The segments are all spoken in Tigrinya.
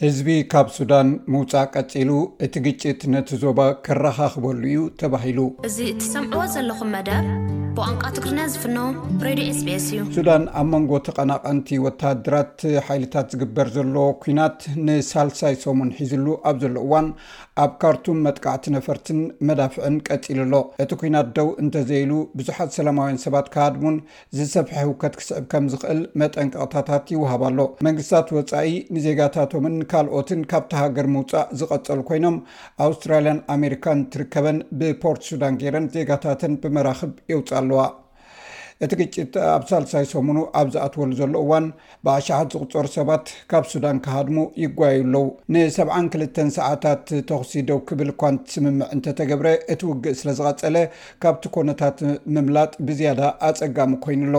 ህዝቢ ካብ ሱዳን ምውፃእ ቀፂሉ እቲ ግጭት ነቲ ዞባ ከረኻኽበሉ እዩ ተባሂሉ። እዚ እትሰምዕዎ ዘለኹም መደብ ብቋንቋ ትግርኛ ዝፍኖ ሬድዮ ኤስቢኤስ እዩ። ሱዳን ኣብ መንጎ ተቐናቐንቲ ወተሃደራት ሓይልታት ዝግበር ዘሎ ኩናት ንሳልሳይ ሰሙን ሒዝሉ ኣብ ዘሎ እዋን ኣብ ካርቱም መጥቃዕቲ ነፈርትን መዳፍዕን ቀፂሉ ኣሎ። እቲ ኩናት ደው እንተዘይሉ ብዙሓት ሰላማውያን ሰባት ክሃድሙን ዝሰፍሐ ህውከት ክስዕብ ከም ዝኽእል መጠንቀቕታታት ይወሃብ ኣሎ። መንግስታት ወጻኢ ንዜጋታቶምን ካልኦትን ካብታ ሃገር ምውጻእ ዝቐጸሉ ኮይኖም፣ ኣውስትራልያን ኣሜሪካን ትርከበን ብፖርት ሱዳን ገይረን ዜጋታተን ብመራኽብ የውጽኣ ኣለዋ። እቲ ግጭት ኣብ ሳልሳይ ሰሙኑ ኣብ ዝኣትወሉ ዘሎ እዋን፣ ብኣሽሓት ዝቑጸሩ ሰባት ካብ ሱዳን ክሃድሙ ይጓየዩ ኣለዉ። ንሰብዓን ክልተን ሰዓታት ተኹሲ ደው ክብል እኳ ስምምዕ እንተተገብረ፣ እቲ ውግእ ስለዝቐጸለ ካብቲ ኮነታት ምምላጥ ብዝያዳ ኣጸጋሚ ኮይኑ ኣሎ።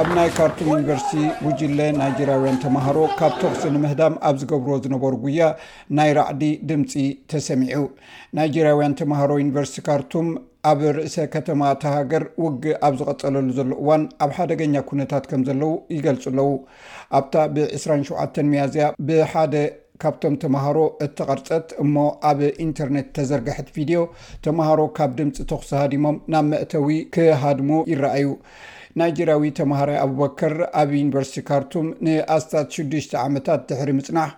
ኣብ ናይ ካርቱም ዩኒቨርሲቲ ጉጅለ ናይጀርያውያን ተማሃሮ ካብ ተኹሲ ንምህዳም ኣብ ዝገብርዎ ዝነበሩ ጉያ ናይ ራዕዲ ድምጺ ተሰሚዑ። ናይጀርያውያን ተማሃሮ ዩኒቨርሲቲ ካርቱም፣ ኣብ ርእሰ ከተማ እታ ሃገር ውግእ ኣብ ዝቐፀለሉ ዘሎ እዋን ኣብ ሓደገኛ ኩነታት ከም ዘለዉ ይገልፁ ኣለዉ። ኣብታ ብ ዕስራን ሸውዓተን ሚያዝያ ብሓደ ካብቶም ተምሃሮ እተቐርፀት እሞ ኣብ ኢንተርኔት እተዘርገሐት ቪድዮ፣ ተምሃሮ ካብ ድምፂ ተኹሲ ሃዲሞም ናብ መእተዊ ክሃድሙ ይረኣዩ። ናይጀርያዊ ተምሃራይ ኣቡበከር ኣብ ዩኒቨርሲቲ ካርቱም ንኣስታት ሽዱሽተ ዓመታት ድሕሪ ምፅናሕ፣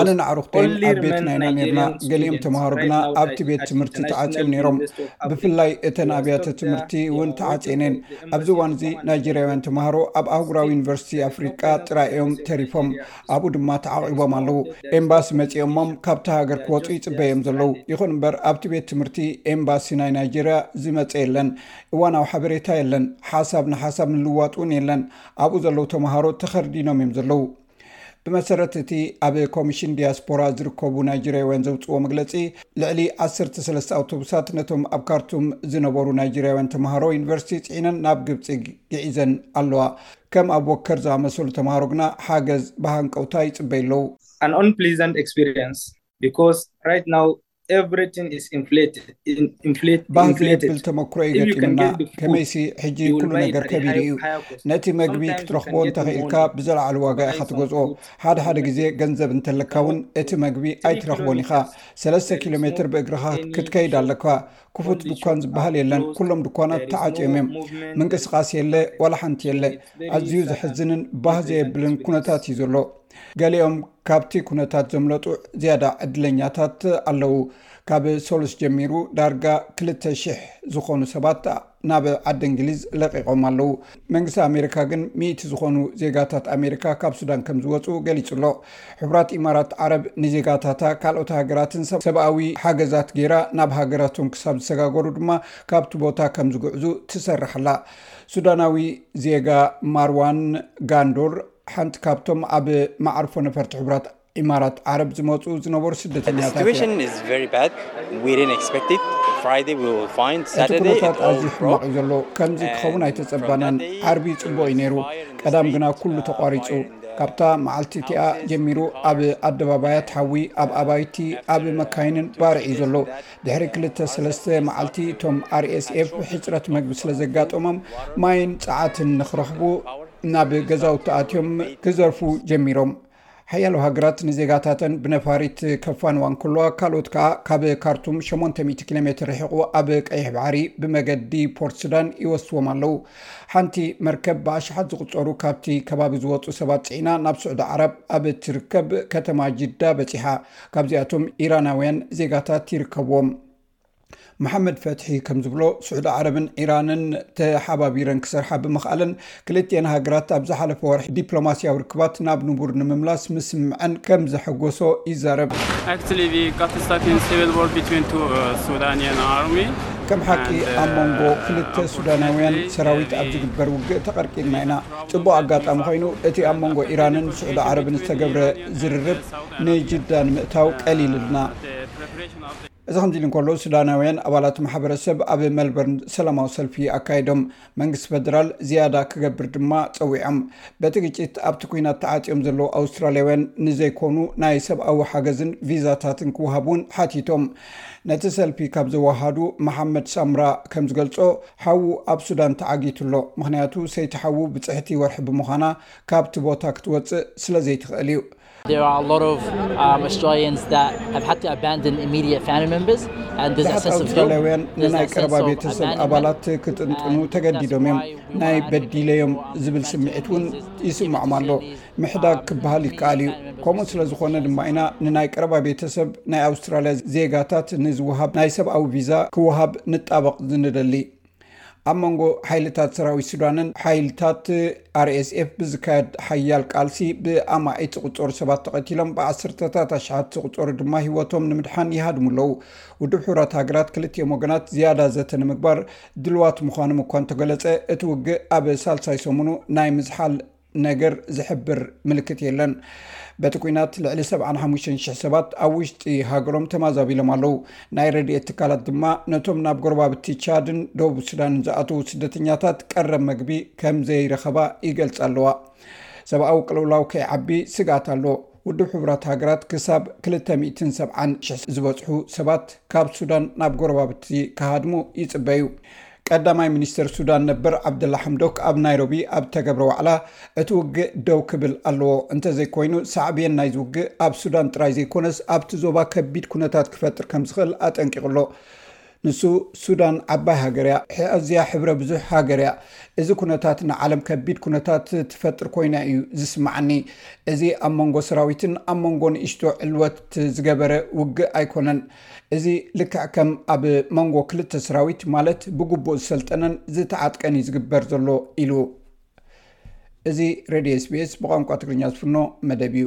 ኣነ ንኣዕሩኽተይን ኣብ ቤት ናይና ነርና ገሊኦም ተምሃሮ ግና ኣብቲ ቤት ትምህርቲ ተዓፅዮም ነይሮም ብፍላይ እተን ኣብያተ ትምህርቲ እውን ተዓፅየንን ኣብዚ ዋን እዚ ናይጀርያውያን ተምሃሮ ኣብ ኣህጉራዊ ዩኒቨርሲቲ ኣፍሪቃ ጥራይ እዮም ተሪፎም ኣብኡ ድማ ተዓቂቦም ኣለው ኤምባሲ መፂኦሞም ካብቲ ሃገር ክወፁ ይፅበዮም ዘለው ይኹን እምበር ኣብቲ ቤት ትምህርቲ ኤምባሲ ናይ ናይጀርያ ዝመፀ የለን እዋናዊ ሓበሬታ የለን ሓሳብ ንሓሳብ ምልዋጥ እውን የለን ኣብኡ ዘለው ተምሃሮ ተኸርዲኖም እዮም ዘለው ብመሰረት እቲ ኣብ ኮሚሽን ዲያስፖራ ዝርከቡ ናይጀርያውያን ዘውፅዎ መግለፂ ልዕሊ ዓሰርተ ሰለስተ ኣውቶቡሳት ነቶም ኣብ ካርቱም ዝነበሩ ናይጀርያውያን ተምሃሮ ዩኒቨርሲቲ ፅዒነን ናብ ግብፂ ግዒዘን ኣለዋ ከም ኣብ ወከር ዝኣመሰሉ ተምሃሮ ግና ሓገዝ ብሃንቀውታ ይፅበዩ ኣለዉ An unpleasant experience because right now ባህጊ የብል ተመክሮ ዩ ገጢምና ከመይሲ ሕጂ ኩሉ ነገር ከቢድ እዩ ነቲ መግቢ ክትረኽቦ እንተኽኢልካ ብዘለዓሉ ዋጋ ኢካ ትገዝኦ ሓደ ሓደ ግዜ ገንዘብ እንተለካ እውን እቲ መግቢ ኣይትረኽቦን ኢካ ሰለስተ ኪሎ ሜትር ብእግርካ ክትከይድ ኣለካ ክፉት ድኳን ዝበሃል የለን ኩሎም ድኳናት ተዓፅዮም እዮም ምንቅስቃስ የለ ዋላ ሓንቲ የለ ኣዝዩ ዘሕዝንን ባህ ዘየብልን ኩነታት እዩ ዘሎ ገሊኦም ካብቲ ኩነታት ዘምለጡ ዝያዳ ዕድለኛታት ኣለው ካብ ሰሉስ ጀሚሩ ዳርጋ 2ልተ00 ዝኾኑ ሰባት ናብ ዓዲ እንግሊዝ ለቂቆም ኣለው መንግስቲ ኣሜሪካ ግን ሚእቲ ዝኾኑ ዜጋታት ኣሜሪካ ካብ ሱዳን ከም ዝወፁ ገሊፁ ኣሎ። ሕቡራት ኢማራት ዓረብ ንዜጋታታ ካልኦት ሃገራትን ሰብኣዊ ሓገዛት ገይራ ናብ ሃገራቶም ክሳብ ዝሰጋገሩ ድማ ካብቲ ቦታ ከም ዝግዕዙ ትሰርሕ ኣላ። ሱዳናዊ ዜጋ ማርዋን ጋንዶር ሓንቲ ካብቶም ኣብ መዓርፎ ነፈርቲ ሕቡራት ኢማራት ዓረብ ዝመጹ ዝነበሩ ስደተኛታት እቲ ኩነታት ኣዝዩ ሕማቕ እዩ ዘሎ ከምዚ ክኸውን ኣይተጸባናን ዓርቢ ጽቡቕ እዩ ነይሩ ቀዳም ግና ኩሉ ተቋሪጹ ካብታ መዓልቲ እቲኣ ጀሚሩ ኣብ ኣደባባያት ሓዊ ኣብ ኣባይቲ ኣብ መካይንን ባርዕ እዩ ዘሎ ድሕሪ ክልተ ሰለስተ መዓልቲ እቶም rsf ሕፅረት መግቢ ስለ ዘጋጠሞም ማይን ፀዓትን ንክረኽቡ ናብ ገዛውቲ ኣትዮም ክዘርፉ ጀሚሮም ሓያሎ ሃገራት ንዜጋታተን ብነፋሪት ከፋንዋ እንከለዋ ካልኦት ከዓ ካብ ካርቱም 800 ኪሎ ሜትር ርሒቑ ኣብ ቀይሕ ባሕሪ ብመገዲ ፖርት ሱዳን ይወስዎም ኣለው ሓንቲ መርከብ ብኣሽሓት ዝቁፀሩ ካብቲ ከባቢ ዝወፁ ሰባት ፅዒና ናብ ስዑዲ ዓራብ ኣብ እትርከብ ከተማ ጅዳ በፂሓ ካብዚኣቶም ኢራናውያን ዜጋታት ይርከብዎም መሓመድ ፈትሒ ከም ዝብሎ ስዑዲ ዓረብን ኢራንን ተሓባቢረን ክሰርሓ ብምኽኣለን ክልትኤን ሃገራት ኣብ ዝሓለፈ ወርሒ ዲፕሎማስያዊ ርክባት ናብ ንቡር ንምምላስ ምስምዐን ከም ዘሐጎሶ ይዛረብ ከም ሓቂ ኣብ መንጎ ክልተ ሱዳናውያን ሰራዊት ኣብ ዝግበር ውግእ ተቐርቂርና ኢና ፅቡቅ ኣጋጣሚ ኮይኑ እቲ ኣብ መንጎ ኢራንን ስዑዲ ዓረብን ዝተገብረ ዝርርብ ንጅዳ ንምእታው ቀሊልልና እዚ ከምዚ ኢሉ እንከሎ ሱዳናውያን ኣባላት ማሕበረሰብ ኣብ መልበርን ሰላማዊ ሰልፊ ኣካይዶም መንግስቲ ፈደራል ዝያዳ ክገብር ድማ ፀዊዖም። በቲ ግጭት ኣብቲ ኲናት ተዓፅዮም ዘለዉ ኣውስትራልያውያን ንዘይኮኑ ናይ ሰብኣዊ ሓገዝን ቪዛታትን ክወሃብ እውን ሓቲቶም። ነቲ ሰልፊ ካብ ዘወሃሃዱ መሓመድ ሳምራ ከም ዝገልፆ ሓዉ ኣብ ሱዳን ተዓጊቱ ኣሎ ምኽንያቱ ሰይቲ ሓዉ ብፅሕቲ ወርሒ ብምዃና ካብቲ ቦታ ክትወፅእ ስለዘይትኽእል እዩ። ብዙሓት ኣውስትራልያውያን ንናይ ቀረባ ቤተሰብ ኣባላት ክጥንጥኑ ተገዲዶም እዮም፣ ናይ በዲለዮም ዝብል ስምዒት እውን ይስምዖም ኣሎ። ምሕዳግ ክበሃል ይከኣል እዩ። ከምኡ ስለ ዝኾነ ድማ ኢና ንናይ ቀረባ ቤተሰብ ናይ ኣውስትራልያ ዜጋታት ንዝወሃብ ናይ ሰብኣዊ ቪዛ ክወሃብ ንጣበቕ ዝንደሊ። ኣብ መንጎ ሓይልታት ሰራዊት ሱዳንን ሓይልታት RSF ብዝካየድ ሓያል ቃልሲ ብኣማኢት ዝቑፀሩ ሰባት ተቐቲሎም ብዓሰርተታት ኣሽሓት ዝቑፀሩ ድማ ህይወቶም ንምድሓን ይሃድሙ ኣለዉ። ውድብ ሕቡራት ሃገራት ክልቲኦም ወገናት ዝያዳ ዘተ ንምግባር ድልዋት ምዃኖም እኳ እንተገለፀ እቲ ውግእ ኣብ ሳልሳይ ሰሙኑ ናይ ምዝሓል ነገር ዝሕብር ምልክት የለን። በቲ ኩናት ልዕሊ ሰብዓን ሓሙሽተን ሽሕ ሰባት ኣብ ውሽጢ ሃገሮም ተማዛቢሎም ኣለው። ናይ ረድኤት ትካላት ድማ ነቶም ናብ ጎረባብቲ ቻድን ደቡብ ሱዳንን ዝኣተዉ ስደተኛታት ቀረብ መግቢ ከምዘይረኸባ ይገልጻ ኣለዋ። ሰብኣዊ ቅልውላው ከይዓቢ ስግኣት ኣሎ። ውድብ ሕቡራት ሃገራት ክሳብ ክልተ ሚእትን ሰብዓን ሽሕ ዝበጽሑ ሰባት ካብ ሱዳን ናብ ጎረባብቲ ክሃድሙ ይጽበዩ። ቀዳማይ ሚኒስተር ሱዳን ነበር ዓብደላ ሓምዶክ ኣብ ናይሮቢ ኣብ እተገብረ ዋዕላ እቲ ውግእ ደው ክብል ኣለዎ፣ እንተዘይኮይኑ ሳዕቤን ናይዚ ውግእ ኣብ ሱዳን ጥራይ ዘይኮነስ ኣብቲ ዞባ ከቢድ ኩነታት ክፈጥር ከም ዝኽእል ኣጠንቂቑ ኣሎ። ንሱ ሱዳን ዓባይ ሃገር እያ፣ ኣዝያ ሕብረ ብዙሕ ሃገር እያ፣ እዚ ኩነታት ንዓለም ከቢድ ኩነታት ትፈጥር ኮይና እዩ ዝስምዓኒ፣ እዚ ኣብ መንጎ ሰራዊትን ኣብ መንጎ ንእሽቶ ዕልወት ዝገበረ ውግእ ኣይኮነን፣ እዚ ልክዕ ከም ኣብ መንጎ ክልተ ሰራዊት ማለት ብግቡእ ዝሰልጠነን ዝተዓጥቀን እዩ ዝግበር ዘሎ ኢሉ። እዚ ሬድዮ ኤስቢኤስ ብቋንቋ ትግርኛ ዝፍኖ መደብ እዩ።